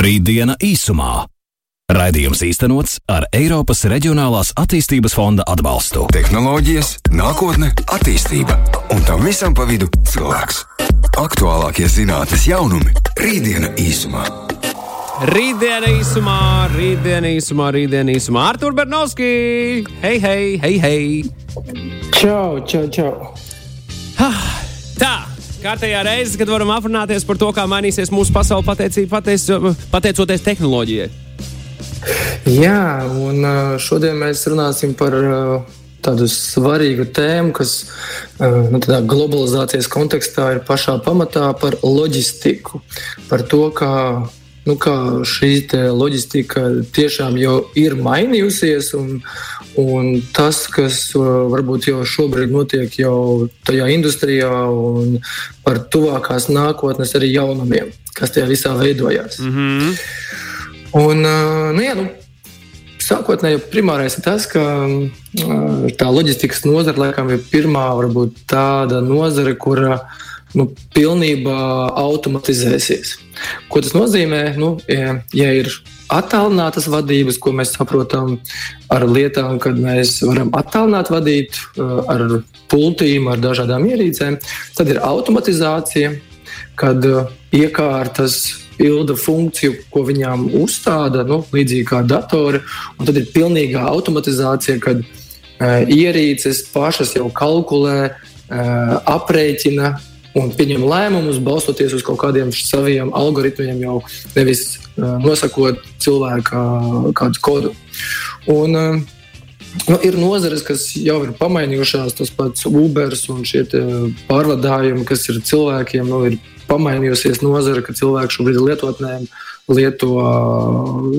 Rītdiena īsumā. Raidījums īstenots ar Eiropas Reģionālās attīstības fonda atbalstu. Tehnoloģijas, nākotne, attīstība un tam visam pa vidu cilvēks. Aktuālākie zinātnīs jaunumi - Rītdiena īsumā. Rītdiena īsumā, rītdiena īsumā, rītdiena īsumā. Artur Bernovski! Hei, hei, hei, hei! Čau, čau, čau! Tā! Kārtējā reize, kad varam aprunāties par to, kā mainīsies mūsu pasaule pateicība, pateic, pateicoties tehnoloģijai. Jā, un šodien mēs runāsim par tādu svarīgu tēmu, kas nu, globalizācijas kontekstā ir pašā pamatā par loģistiku. Par to, kā, nu, kā šī loģistika tiešām jau ir mainījusies. Un, un tas, kas varbūt jau šobrīd notiek jau tajā industrijā, un par tuvākās nākotnes arī jaunumiem, kas tajā visā veidojās. Mm -hmm. Un, nu, jā, nu, sākotnēji primārais ir tas, ka tā loģistikas nozare laikam ir pirmā varbūt tāda nozare, kura nu, pilnībā automatizēsies. Ko tas nozīmē? Nu, ja, ja ir attālinātas vadības, ko mēs saprotam ar lietām, kad mēs varam attālināt vadīt ar pultīm, ar dažādām ierīcēm, tad ir automatizācija, kad iekārtas pilda funkciju, ko viņām uzstāda, nu, līdzīgi kā datori. Un tad ir pilnīga automatizācija, kad ierīces pašas jau kalkulē, aprēķina un pieņem lēmumus, balstoties uz kaut kādiem saviem algoritmiem, jau nevis uh, nosakot cilvēka kādu kodu. Un, uh, Nu, ir nozares, kas jau ir pamainījušās, tas pats Uber un šie pārvadājumi, kas ir cilvēkiem, nu, ir pamainījusies nozara, ka cilvēki šobrīd lietotnēm lieto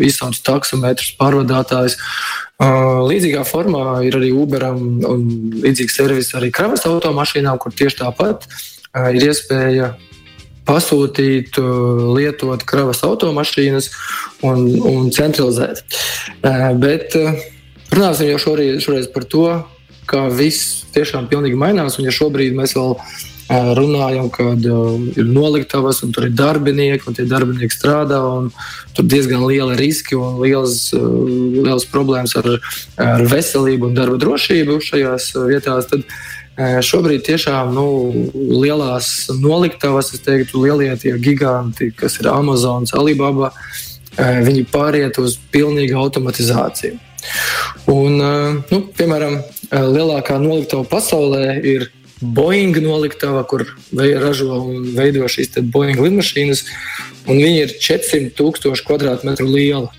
visādus taksometrus, pārvadātājus. Līdzīgā formā ir arī Uberam un līdzīgs servis arī kravas automašīnām, kur tieši tāpat ir iespēja pasūtīt, lietot kravas automašīnas un, un centralizēt. Bet runāsim jau šoreiz, šoreiz par to, kā viss tiešām pilnīgi mainās. Un ja šobrīd mēs vēl runājam, kad ir noliktavas, un tur ir darbinieki, un tie darbinieki strādā. Tur ir diezgan liela riski un liels, liels problēmas ar, ar veselību un darba drošību šajās vietās. Tad, Šobrīd tiešām nu, lielās noliktavas, es teiktu, lielie tie giganti, kas ir Amazon, Alibaba, viņi pāriet uz pilnīgu automatizāciju. Un, nu, piemēram, lielākā noliktava pasaulē ir Boeing noliktava, kur ražo un veido šīs Boeing lidmašīnas. Viņi ir 400 tūkstoši kvadrātmetru liela.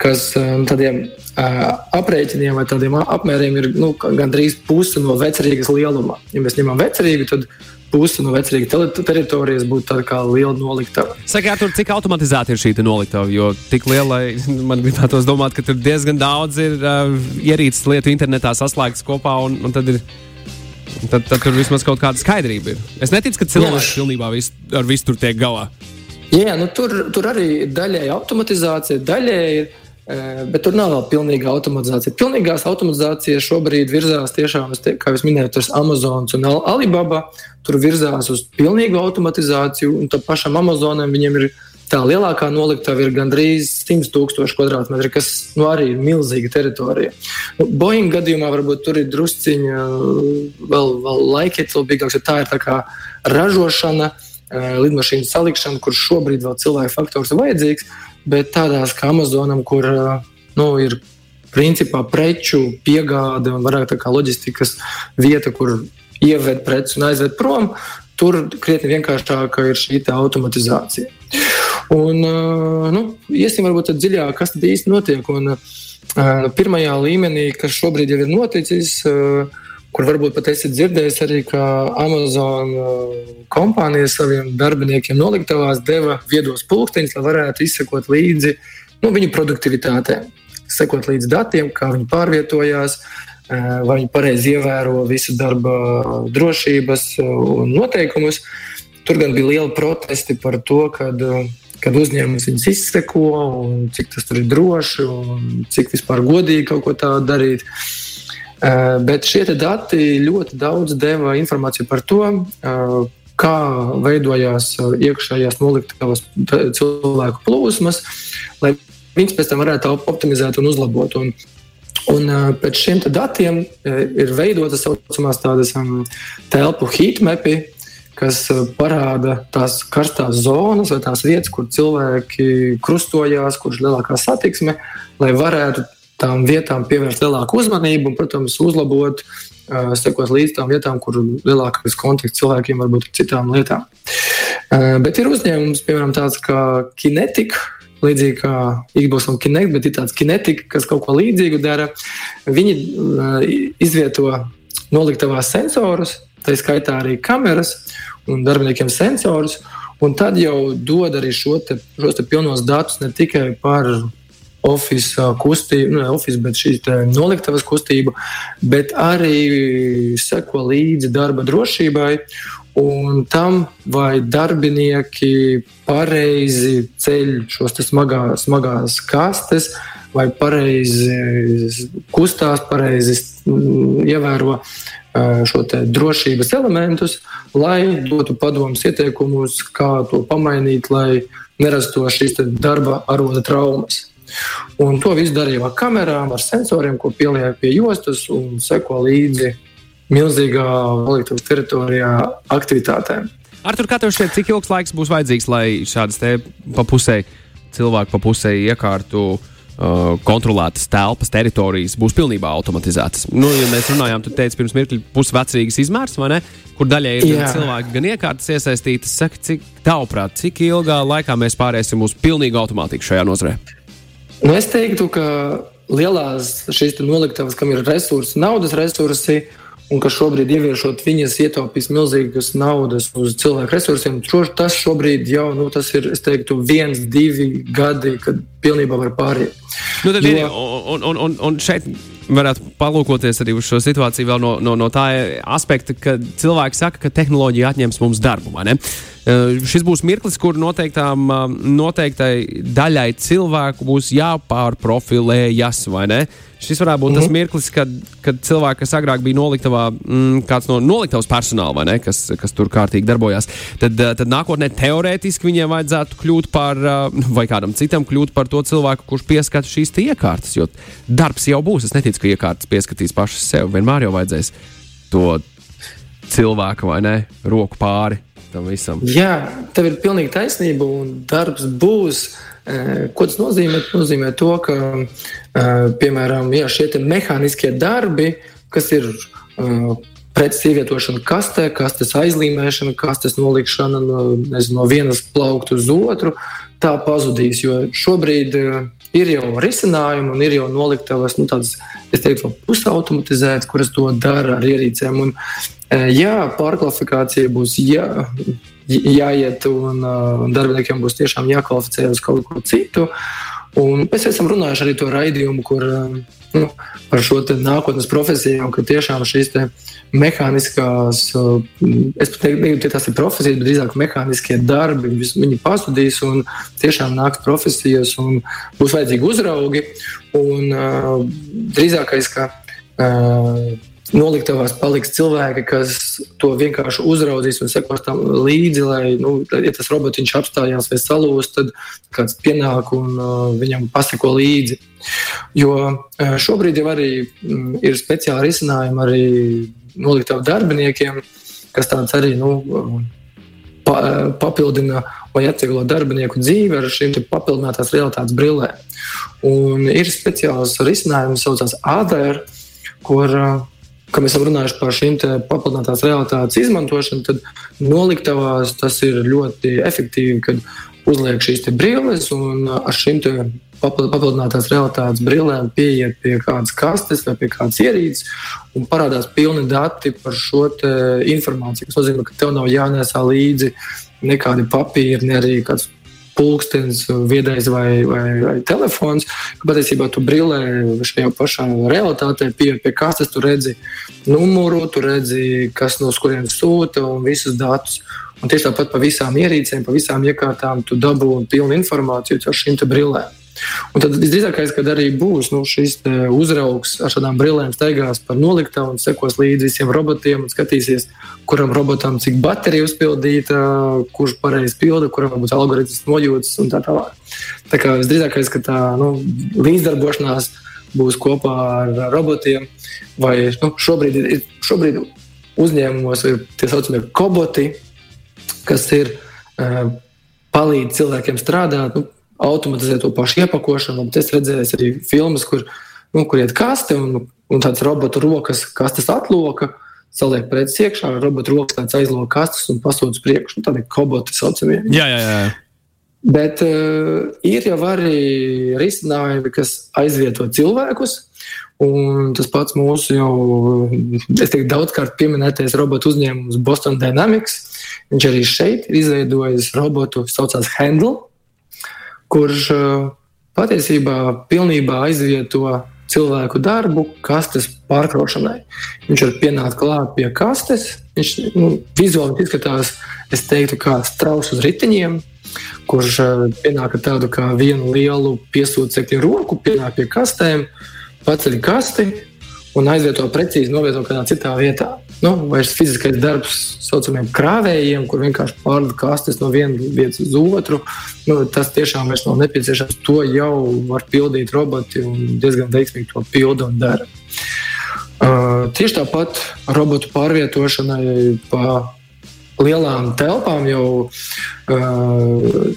Kas um, tādiem uh, aprēķiniem vai tādiem apmēriem ir nu, gandrīz puse no vecerīgas lieluma. Ja mēs ņemam vecerīgu, tad puse no vecerīgas teritorijas būtu tāda kā liela noliktava. Sakiet, tur cik automatizēta ir šī noliktava? Jo tik liela, man gribētos domāt, ka tur diezgan daudz ir uh, ierīces lietu internetā saslēgtas kopā un, un tad ir Tad, tad tur vismaz kaut kāda skaidrība ir. Es neticu, ka cilvēks Jā. pilnībā vis, ar visu tur tiek galā. Jā, nu tur, tur arī daļēji automatizācija, daļēji ir. Bet tur nav vēl pilnīga automatizācija. Pilnīgās automatizācijas šobrīd virzās tiešām, te, kā jau minēju, tas Amazon un Alibaba. Tur virzās uz pilnīgu automatizāciju, un tam pašam Amazonam viņiem ir Tā lielākā noliktava ir gandrīz 100 tūkstoši kvadrātmetri, kas nu, arī ir milzīga teritorija. Nu, Boeing gadījumā varbūt tur ir drusciņa vēl, vēl laikietilpīgāks, jo tā ir tā kā ražošana, lidmašīnu salikšana, kur šobrīd vēl cilvēku faktors ir vajadzīgs, bet tādās kā Amazonam, kur nu, ir principā preču piegāde un vairāk tā kā loģistikas vieta, kur ieved preces un aizved prom, tur krietni vienkāršāka ir šī automatizācija. Un, nu, iesim varbūt dziļāk, kas tad īsti notiek. Un, pirmajā līmenī, kas šobrīd jau ir noticis, kur varbūt pat esat dzirdējis arī, ka Amazon kompānija saviem darbiniekiem noliktavās deva viedos pulksteņus, lai varētu izsekot līdzi nu, viņu produktivitātei, sekot līdzi datiem, kā viņi pārvietojās, vai viņi pareizi ievēro visu darba drošības noteikumus. Tur gan bija liela protesti par to, kad kad uzņēmums viņus izseko, un cik tas ir droši, un cik vispār godīgi kaut ko tādu darīt. Uh, bet šie dati ļoti daudz deva informāciju par to, uh, kā veidojās iekšējās noliktavas cilvēku plūsmas, lai viņas pēc tam varētu optimizēt un uzlabot. Un, Un pēc šiem datiem ir veidotas tā saucamās tādas um, telpu heatmapi, kas parāda tās karstās zonas vai tās vietas, kur cilvēki krustojās, kur ir lielākā satiksme, lai varētu tām vietām pievērst lielāku uzmanību un, protams, uzlabot, sekot līdz tām vietām, kur lielākais kontakts cilvēkiem varbūt ar citām lietām. Bet ir uzņēmums, piemēram, tāds kā Kinetika līdzīgi kā Xbox un Kinect, bet ir tāds kinetika, kas kaut ko līdzīgu dara. Viņi uh, izvieto noliktavās sensorus, tā skaitā arī kameras un darbiniekiem sensorus. Un tad jau dod arī šo te, šos te pilnos datus ne tikai par oficiālu uh, kustību, nu, ne oficiālu, bet šīs noliktavas kustību, bet arī seko līdzi darba drošībai un tam, vai darbinieki pareizi ceļ šos smagā, smagās kastes, vai pareizi kustās, pareizi mm, ievēro šo drošības elementus, lai dotu padomus, ieteikumus, kā to pamainīt, lai nerastos šīs darba aroda traumas. Un to visu darīja ar kamerām, ar sensoriem, ko pieliek pie jostas un seko līdzi milzīgā Olimpijas teritorijā aktivitātēm. Artur, kā tev šķiet, cik ilgs laiks būs vajadzīgs, lai šādas te pa pusē cilvēku pa pusē iekārtu uh, kontrolētas telpas, teritorijas būs pilnībā automatizētas? Nu, ja mēs runājām, tu teici, pirms mirkļa pusvecīgas izmērs, vai ne? Kur daļai ir gan cilvēki, gan iekārtas iesaistītas. Saka, cik tavuprāt, cik ilgā laikā mēs pāriesim uz pilnīgu automātiku šajā nozarē? Nu, es teiktu, ka lielās šīs noliktavas, kam ir resursi, naudas resursi, un ka šobrīd ieviešot viņas ietaupīs milzīgas naudas uz cilvēku resursiem. Tas šobrīd jau nu, tas ir teiktu, viens, divi gadi, kad pilnībā var pāriet. Nu, tad, jo... un, un, un, un šeit varētu palūkoties arī uz šo situāciju no, no, no tā aspekta, ka cilvēki saka, ka tehnoloģija atņems mums darbu. Uh, šis būs mirklis, kur noteiktām, uh, noteiktai daļai cilvēku būs jāpārprofilējas, vai ne? Šis varētu būt mm -hmm. tas mhm. mirklis, kad, kad cilvēki, kas agrāk bija noliktavā, mm, kāds no noliktavas personāla, ne, kas, kas tur kārtīgi darbojās, tad, eh, tad nākotnē teorētiski viņiem vajadzētu kļūt par, eh, vai kādam citam kļūt par to cilvēku, kurš pieskata šīs iekārtas. Jo darbs jau būs. Es neticu, ka iekārtas pieskatīs pašas sev. Vienmēr jau vajadzēs to cilvēku vai ne, roku pāri tam visam. Jā, tev ir pilnīgi taisnība, un darbs būs. Ko tas nozīmē? Tas nozīmē to, ka piemēram jā, šie mehāniskie darbi, kas ir preces ievietošana kastē, kastes aizlīmēšana, kastes nolikšana no, nezinu, no vienas plaukta uz otru, tā pazudīs. Jo šobrīd ir jau risinājumi un ir jau noliktavas, nu, tādas, es teiktu, pusautomatizētas, kuras to dara ar ierīcēm. Un, jā, pārkvalifikācija būs jā, jāiet un, un darbiniekiem būs tiešām jākvalificē uz kaut ko citu. Un mēs esam runājuši arī to raidījumu, kur nu, par šo nākotnes profesiju, ka tiešām šīs mehāniskās, es pat negribu teikt, tas ir profesijas, bet drīzāk mehāniskie darbi, viņi pazudīs un tiešām nāks profesijas un būs vajadzīgi uzraugi. Un uh, drīzākais, ka uh, noliktavās paliks cilvēki, kas to vienkārši uzraudzīs un sekos tam līdzi, lai, nu, ja tas robotiņš apstājās vai salūst, tad kāds pienāk un uh, viņam paseko līdzi. Jo uh, šobrīd jau arī mm, ir speciāli risinājumi arī noliktavu darbiniekiem, kas tāds arī nu, pa, papildina vai atvieglo darbinieku dzīvi ar šīm papildinātās realitātes brillēm. Un ir speciāls risinājums, kas saucās ADR, kur mēs esam runājuši par šīm papildinātās realitātes izmantošanu, tad noliktavās tas ir ļoti efektīvi, kad uzliek šīs brilles un ar šīm papildinātās realitātes brillēm pieiet pie kādas kastes vai pie kādas ierīces un parādās pilni dati par šo informāciju. Tas nozīmē, ka tev nav jānēsā līdzi nekādi papīri, ne arī kāds pulkstenis, viedais vai, vai, vai telefons. Patiesībā tu brillē šajā pašā realitātē, pie, pie kastes tu redzi numuru, tu redzi, kas no kurienes sūta un visus datus. Un tieši tāpat par visām ierīcēm, par visām iekārtām tu dabū pilnu informāciju ar šīm brillēm. Un tad visdrīzākais, kad arī būs nu, šis uzraugs ar šādām brillēm, staigās par noliktavu un sekos līdzi visiem robotiem un skatīsies, kuram robotam cik baterija uzpildīta, kurš pareizi pilda, kuram būs algoritms nojūtas un tā tālāk. Tā kā visdrīzākais, ka tā nu, līdzdarbošanās būs kopā ar robotiem, vai nu, šobrīd, ir, šobrīd uzņēmumos ir tie saucamie koboti, kas ir palīdz cilvēkiem strādāt. Nu, automatizēt to pašu iepakošanu. Es redzēju arī filmas, kur, nu, kur iet kaste un, un tāds robotu rokas, kastes atloka. Saliek preces iekšā, robotu rokas aizloka kastes un pasūta priekšā. Nu, tādi koboti saucamie. Jā, jā, jā. Bet uh, ir jau arī risinājumi, kas aizvieto cilvēkus. Un tas pats mūsu jau, daudzkārt pieminētais robotu uzņēmums Boston Dynamics. Viņš arī šeit ir izveidojis robotu, kas saucās Handle kurš eh, patiesībā pilnībā aizvieto cilvēku darbu kastes pārkraušanai. Viņš var pienākt klāt pie kastes. Viņš nu, vizuāli izskatās, es teiktu, kā strauss uz riteņiem, kurš eh, pienāk ar tādu kā vienu lielu piesūcekļu roku, pienāk pie kastēm, paceļ kasti un aizvieto precīzi novieto kādā citā vietā nu, vairs fiziskais darbs, saucamiem krāvējiem, kur vienkārši pārdod kastes no vienas vietas uz otru. Nu, tas tiešām vairs nav nepieciešams. To jau var pildīt roboti un diezgan veiksmīgi to pilda un dara. Uh, tieši tāpat robotu pārvietošanai pa lielām telpām uh,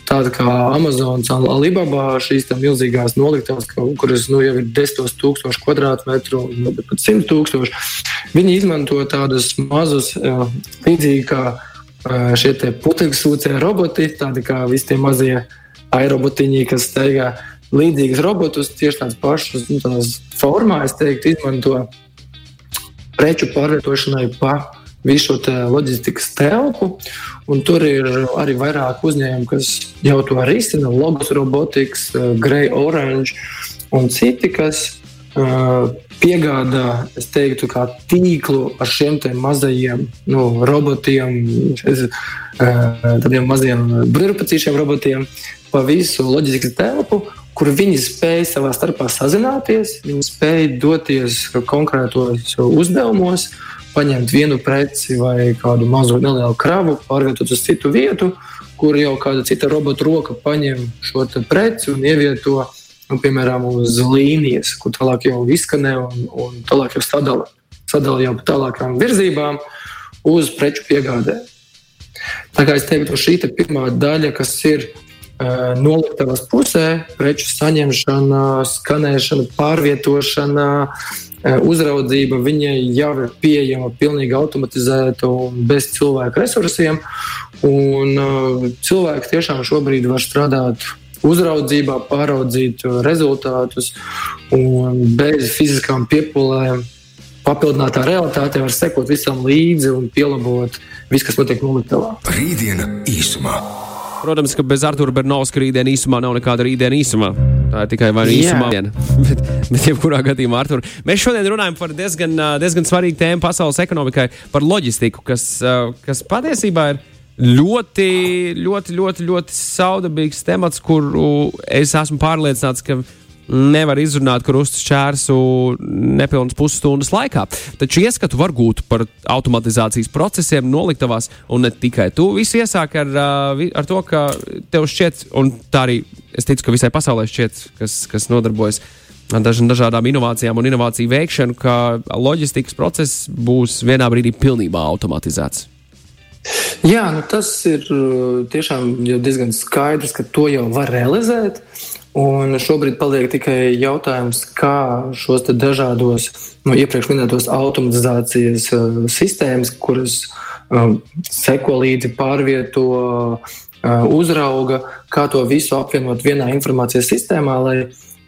tāda kā Amazonas un Alibaba šīs milzīgās noliktavas, kuras nu, jau ir desmitos tūkstoši kvadrātmetru un pat simt tūkstoši. Viņi izmanto tādus mazus, līdzīgi kā šie putekļu sūcēji roboti, tādi kā visi tie mazie aerobotiņi, kas steigā līdzīgus robotus, tieši tādus pašus nu, formā, es teiktu, izmanto preču pārvietošanai pa visu šo loģistikas telpu. Tur ir arī vairāk uzņēmumu, kas jau to risina. Logos Robotics, eh, Grey Orange un citi, kas uh, piegādā, teiktu, tīklu ar šiem mazajiem nu, robotiem, es, uh, tādiem maziem brīvprātīgiem robotiem pa visu loģistikas telpu, kur viņi spēj savā starpā sazināties, viņi spēj doties konkrētos uzdevumos, paņemt vienu preci vai kādu mazu nelielu kravu, pārvietot uz citu vietu, kur jau kāda cita robota roka paņem šo preci un ievieto, nu, piemēram, uz līnijas, kur tālāk jau izskanē un, un tālāk jau sadala, sadala jau tālākām virzībām uz preču piegādē. Tā kā es teiktu, šī te pirmā daļa, kas ir noliktavas pusē, preču saņemšana, skanēšana, pārvietošana, uzraudzība viņai jau ir pieejama pilnīgi automatizēta un bez cilvēku resursiem. Un, cilvēki tiešām šobrīd var strādāt uzraudzībā, pāraudzīt rezultātus un bez fiziskām piepūlēm. Papildinātā realitāte var sekot visam līdzi un pielāgot visu, kas notiek noliktavā. Rītdiena īsumā. Protams, ka bez Artura Bernovska rītdiena īsumā nav nekāda rītdiena īsumā. Tā ir tikai viena īsumā diena. bet, bet, jebkurā gadījumā, Artur, mēs šodien runājam par diezgan, diezgan svarīgu tēmu pasaules ekonomikai, par loģistiku, kas, kas patiesībā ir ļoti, ļoti, ļoti, ļoti saudabīgs temats, kuru es esmu pārliecināts, ka nevar izrunāt krustu šķērsu nepilnas pusstundas laikā. Taču ieskatu var gūt par automatizācijas procesiem noliktavās, un ne tikai tu. Viss iesāk ar, ar to, ka tev šķiet, un tā arī es ticu, ka visai pasaulē šķiet, kas, kas nodarbojas ar dažādām inovācijām un inovāciju veikšanu, ka loģistikas process būs vienā brīdī pilnībā automatizēts. Jā, nu tas ir tiešām diezgan skaidrs, ka to jau var realizēt. Un šobrīd paliek tikai jautājums, kā šos dažādos nu, iepriekš minētos automatizācijas uh, sistēmas, kuras um, seko līdzi, pārvieto, uh, uzrauga, kā to visu apvienot vienā informācijas sistēmā, lai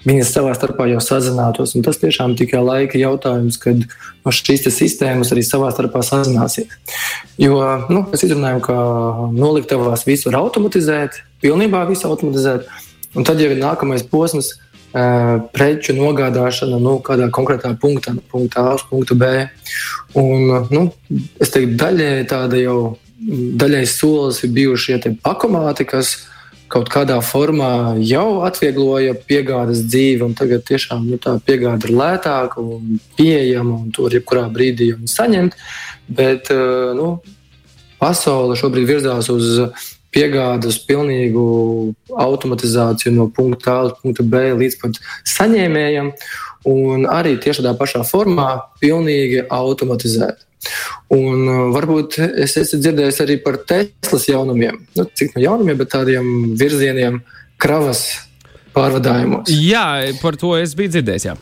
viņas savā starpā jau sazinātos. Un tas tiešām tikai laika jautājums, kad no šīs sistēmas arī savā starpā sazināsies. Jo nu, mēs izrunājam, ka noliktavās visu var automatizēt, pilnībā visu automatizēt. Un tad jau ir nākamais posms, preču nogādāšana nu, kādā konkrētā punktā, no punkta A uz punktu B. Un, nu, es teiktu, daļai tāda jau daļai solis ir bijuši šie pakomāti, kas kaut kādā formā jau atviegloja piegādes dzīvi, un tagad tiešām nu, tā piegāde ir lētāka un pieejama, un to var jebkurā brīdī saņemt. Bet nu, pasaule šobrīd virzās uz piegādes pilnīgu automatizāciju no punkta A līdz punkta B līdz pat saņēmējam, un arī tieši tādā pašā formā pilnīgi automatizēt. Un uh, varbūt es esmu dzirdējis arī par Teslas jaunumiem, nu, cik no jaunumiem, bet tādiem virzieniem kravas pārvadājumos. Jā, par to es biju dzirdējis. Jā.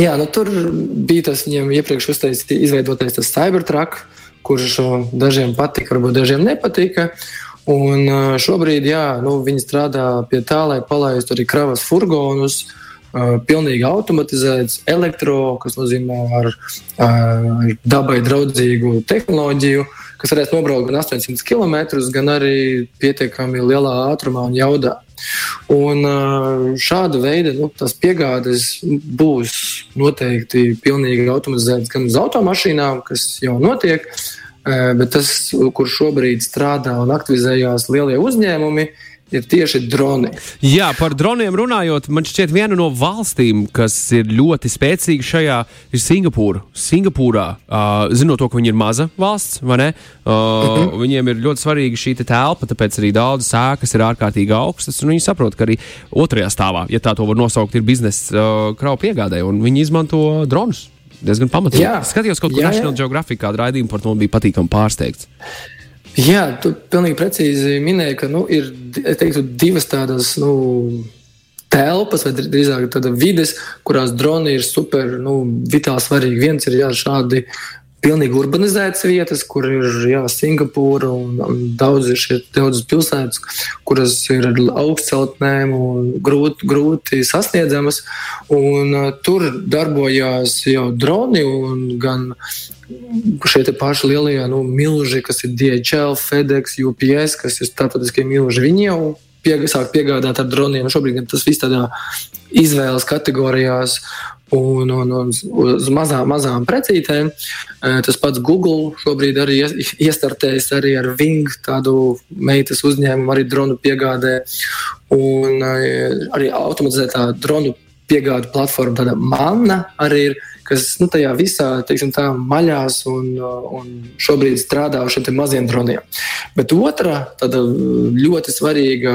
Jā, nu, tur bija tas viņiem iepriekš izveidotais Cybertruck, kurš dažiem patika, varbūt dažiem nepatika. Un uh, šobrīd jā, nu, viņi strādā pie tā, lai palaistu arī kravas furgonus, uh, pilnīgi automatizēts, elektro, kas nozīmē ar, ar dabai draudzīgu tehnoloģiju, kas varēs nobraukt gan 800 km, gan arī pietiekami lielā ātrumā un jaudā. Un šāda veida nu, piegādes būs noteikti pilnīgi automatizētas gan uz automašīnām, kas jau notiek, bet tas, kur šobrīd strādā un aktivizējās lielie uzņēmumi, ir tieši droni. Jā, par droniem runājot, man šķiet, viena no valstīm, kas ir ļoti spēcīga šajā, ir Singapūra. Singapūrā, uh, zinot to, ka viņi ir maza valsts, vai ne? Uh, uh. -huh. Viņiem ir ļoti svarīga šī te telpa, tāpēc arī daudzas sēkas ir ārkārtīgi augstas. Viņi saprot, ka arī otrajā stāvā, ja tā to var nosaukt, ir biznesa uh, kravu piegādē, un viņi izmanto dronus diezgan pamatīgi. Jā, skatījos kaut ko National Geographic kādu raidījumu par to, bija patīkami pārsteigts. Jā, tu pilnīgi precīzi minēji, ka nu, ir teiktu, divas tādas nu, telpas, vai drīzāk tādas vides, kurās droni ir super nu, vitāli svarīgi. Viens ir jā, šādi pilnīgi urbanizētas vietas, kur ir jā, Singapūra un, daudz ir šie daudzas pilsētas, kuras ir ar augstceltnēm un grūti, grūti sasniedzamas. Un, uh, tur darbojās jau droni un gan šie paši lielie nu, milži, kas ir DHL, FedEx, UPS, kas ir starptautiskie milži. Viņi jau pieg sāk piegādāt ar droniem. Šobrīd tas viss tādā izvēles kategorijās un, un, un uz mazām, mazām precītēm. E, tas pats Google šobrīd arī iestartējis arī ar Wing, tādu meitas uzņēmumu, arī dronu piegādē. Un e, arī automatizētā dronu piegādu platforma, tāda manna arī ir. Kas nu, tajā visā teiksim, tā, maļās un, un šobrīd strādā uz šiem maziem droniem. Bet otra ļoti svarīga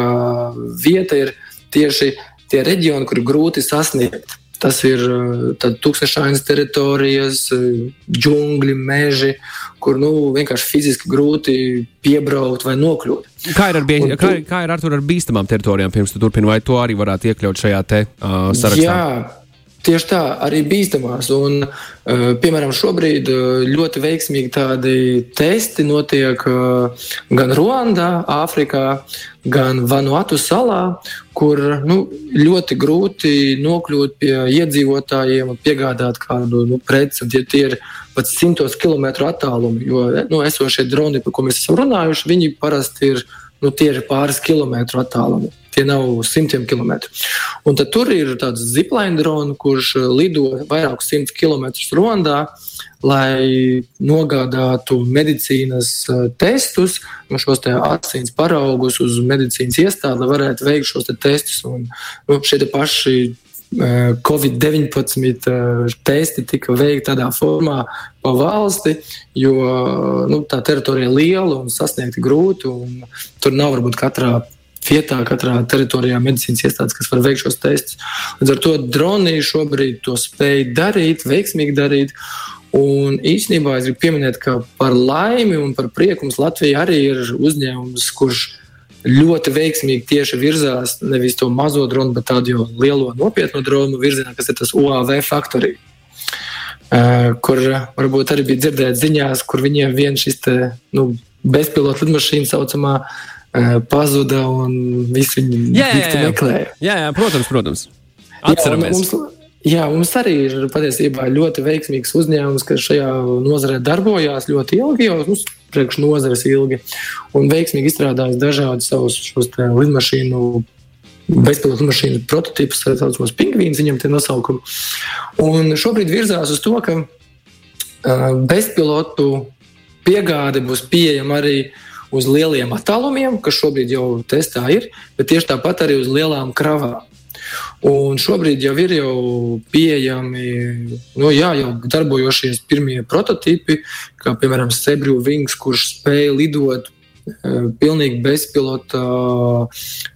vieta ir tieši tie reģioni, kur grūti sasniegt. Tas ir uh, tūkstošainas teritorijas, uh, džungļi, meži, kur nu, vienkārši fiziski grūti piebraukt vai nokļūt. Kā ir ar, bie... tu... kā, kā ir ar, ar bīstamām teritorijām, pirms tu turpini, vai to arī varētu iekļaut šajā te, uh, sarakstā? Jā, Tieši tā, arī bīstamās. Un, uh, piemēram, šobrīd uh, ļoti veiksmīgi tādi testi notiek uh, gan Ruandā, Āfrikā, gan Vanuatu salā, kur nu, ļoti grūti nokļūt pie iedzīvotājiem un piegādāt kādu nu, preci, ja tie ir pat simtos kilometru attālumi. Jo nu, esošie droni, par ko mēs esam runājuši, viņi parasti ir nu, tieši pāris kilometru attālumu. Tie nav simtiem kilometru. Un tad tur ir tāds zipline drons, kurš uh, lido vairākus simtus kilometrus Rondā, lai nogādātu medicīnas uh, testus, no šos asins paraugus uz medicīnas iestādi, lai varētu veikt šos te testus. Un, nu, šie paši uh, Covid-19 testi tika veikti tādā formā pa valsti, jo nu, tā teritorija ir liela un sasniegta grūti. Un tur nav varbūt katrā vietā, katrā teritorijā medicīnas iestādes, kas var veikt šos testus. Līdz ar to droni šobrīd to spēj darīt, veiksmīgi darīt. Un īsnībā es gribu pieminēt, ka par laimi un par prieku mums Latvija arī ir uzņēmums, kurš ļoti veiksmīgi tieši virzās nevis to mazo dronu, bet tādu jau lielo nopietnu dronu virzienā, kas ir tas UAV faktorija. Uh, kur varbūt arī bija dzirdēts ziņās, kur viņiem viens šis te, nu, bezpilota lidmašīna saucamā pazuda un visi viņu meklēja. Jā, jā, protams, protams. Atceramies. Jā, mums, Jā, mums arī ir patiesībā ļoti veiksmīgs uzņēmums, kas šajā nozarē darbojās ļoti ilgi, jau nu, priekš nozares ilgi, un veiksmīgi izstrādājis dažādus savus lidmašīnu, bezpilotu mašīnu prototīpus, tā saucamos pingvīnus, viņam tie nosaukumi. Un šobrīd virzās uz to, ka uh, bezpilotu piegāde būs pieejama arī uz lieliem attālumiem, kas šobrīd jau testā ir, bet tieši tāpat arī uz lielām kravām. Un šobrīd jau ir jau pieejami, nu, jā, jau darbojošies pirmie prototypi, kā piemēram Sebru Wings, kurš spēja lidot pilnīgi bezpilota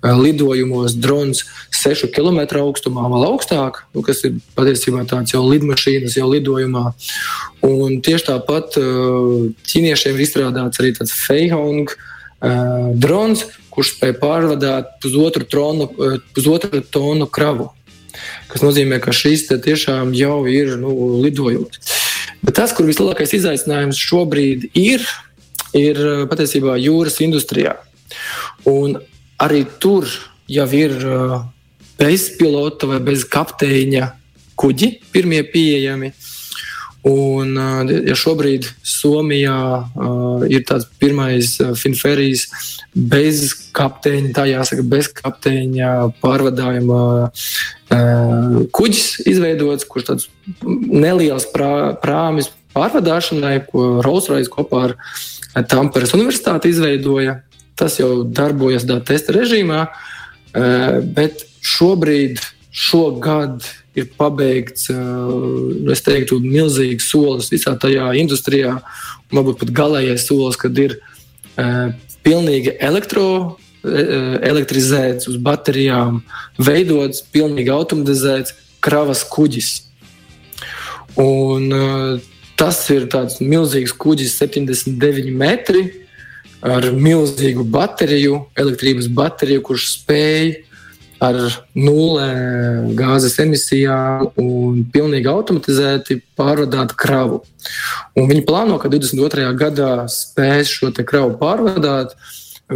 lidojumos drons 6 km augstumā, vēl augstāk, nu, kas ir patiesībā tāds jau lidmašīnas, jau lidojumā. Un tieši tāpat ķīniešiem ir izstrādāts arī tāds Feihong drons, kurš spēj pārvadāt pusotru, tronu, eh, pusotru tonu kravu. Tas nozīmē, ka šis tiešām jau ir nu, lidojums. Bet tas, kur vislielākais izaicinājums šobrīd ir, ir eh, patiesībā jūras industrijā. Un arī tur jau ir eh, bez pilota vai bez kapteiņa kuģi, pirmie pieejami. Un, ja šobrīd Somijā uh, ir tāds pirmais Finferijas bez kapteiņa, tā jāsaka, bez kapteiņa pārvadājuma uh, kuģis izveidots, kurš tāds neliels prā, prāmis pārvadāšanai, ko Rolls-Royce kopā ar Tamperes universitāti izveidoja. Tas jau darbojas testa režīmā, uh, bet šobrīd, šogad, ir pabeigts, es teiktu, milzīgs solis visā tajā industrijā, un varbūt pat galīgais solis, kad ir pilnīgi elektro. Elektrizēts uz baterijām, veidots, pilnīgi automatizēts kravas kuģis. Un, tas ir tāds milzīgs kuģis, 79 metri, ar milzīgu bateriju, elektrības bateriju, kurš spēj ar nulē gāzes emisijām un pilnīgi automatizēti pārvadāt kravu. Un viņi plāno, ka 22. gadā spēs šo kravu pārvadāt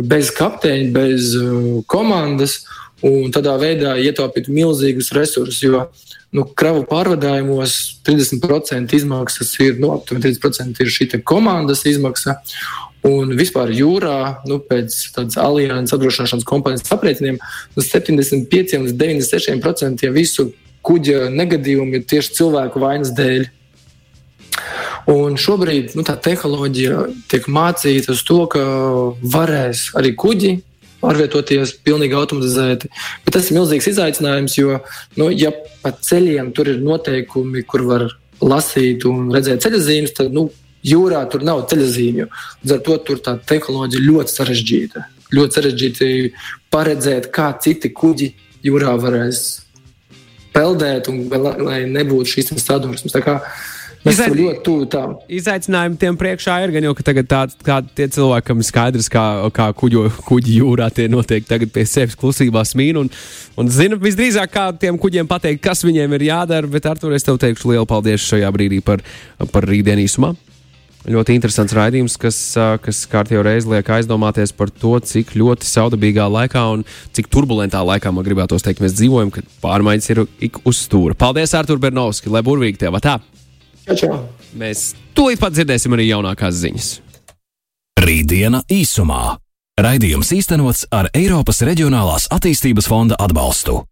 bez kapteiņa, bez uh, komandas. Un tādā veidā ietaupīt milzīgus resursus, jo nu, kravu pārvadājumos 30% izmaksas ir, nu, aptuveni 30% ir šī komandas izmaksa. Un vispār jūrā, nu, pēc tādas alianses apdrošināšanas kompānijas aprēķiniem, no 75 līdz 96% ja visu kuģa negadījumu ir tieši cilvēku vainas dēļ. Un šobrīd nu, tā tehnoloģija tiek mācīta uz to, ka varēs arī kuģi pārvietoties pilnīgi automatizēti. Bet tas ir milzīgs izaicinājums, jo, nu, ja pa ceļiem tur ir noteikumi, kur var lasīt un redzēt ceļzīmes, tad nu, Jūrā tur nav ceļzīmju. Līdz ar to tur tā tehnoloģija ļoti sarežģīta. Ļoti sarežģīti paredzēt, kā citi kuģi jūrā varēs peldēt, un lai nebūtu šīs sadursmes. Mēs esam ļoti tuvu tam. Izaicinājumi tiem priekšā ir gan jau, ka tagad tādi tā, tie cilvēki, kam ir skaidrs, kā, kā kuģo, kuģi jūrā, tie noteikti tagad pie sevis klusībā smīn un, un zina visdrīzāk, kā tiem kuģiem pateikt, kas viņiem ir jādara. Bet, Artur, es tev teikšu lielu paldies šajā brīdī par, par rītdienu īsumā. Ļoti interesants raidījums, kas, kas kārtībā reiz liek aizdomāties par to, cik ļoti saudabīgā laikā un cik turbulentā laikā man gribētos teikt, mēs dzīvojam, kad pārmaiņas ir ik uz stūra. Paldies, Artur Bernovski, lai burvīgi tev tā! Čau, čau. Mēs tūlīt pat dzirdēsim arī jaunākās ziņas. Rītdiena īsumā. Raidījums īstenots ar Eiropas Reģionālās attīstības fonda atbalstu.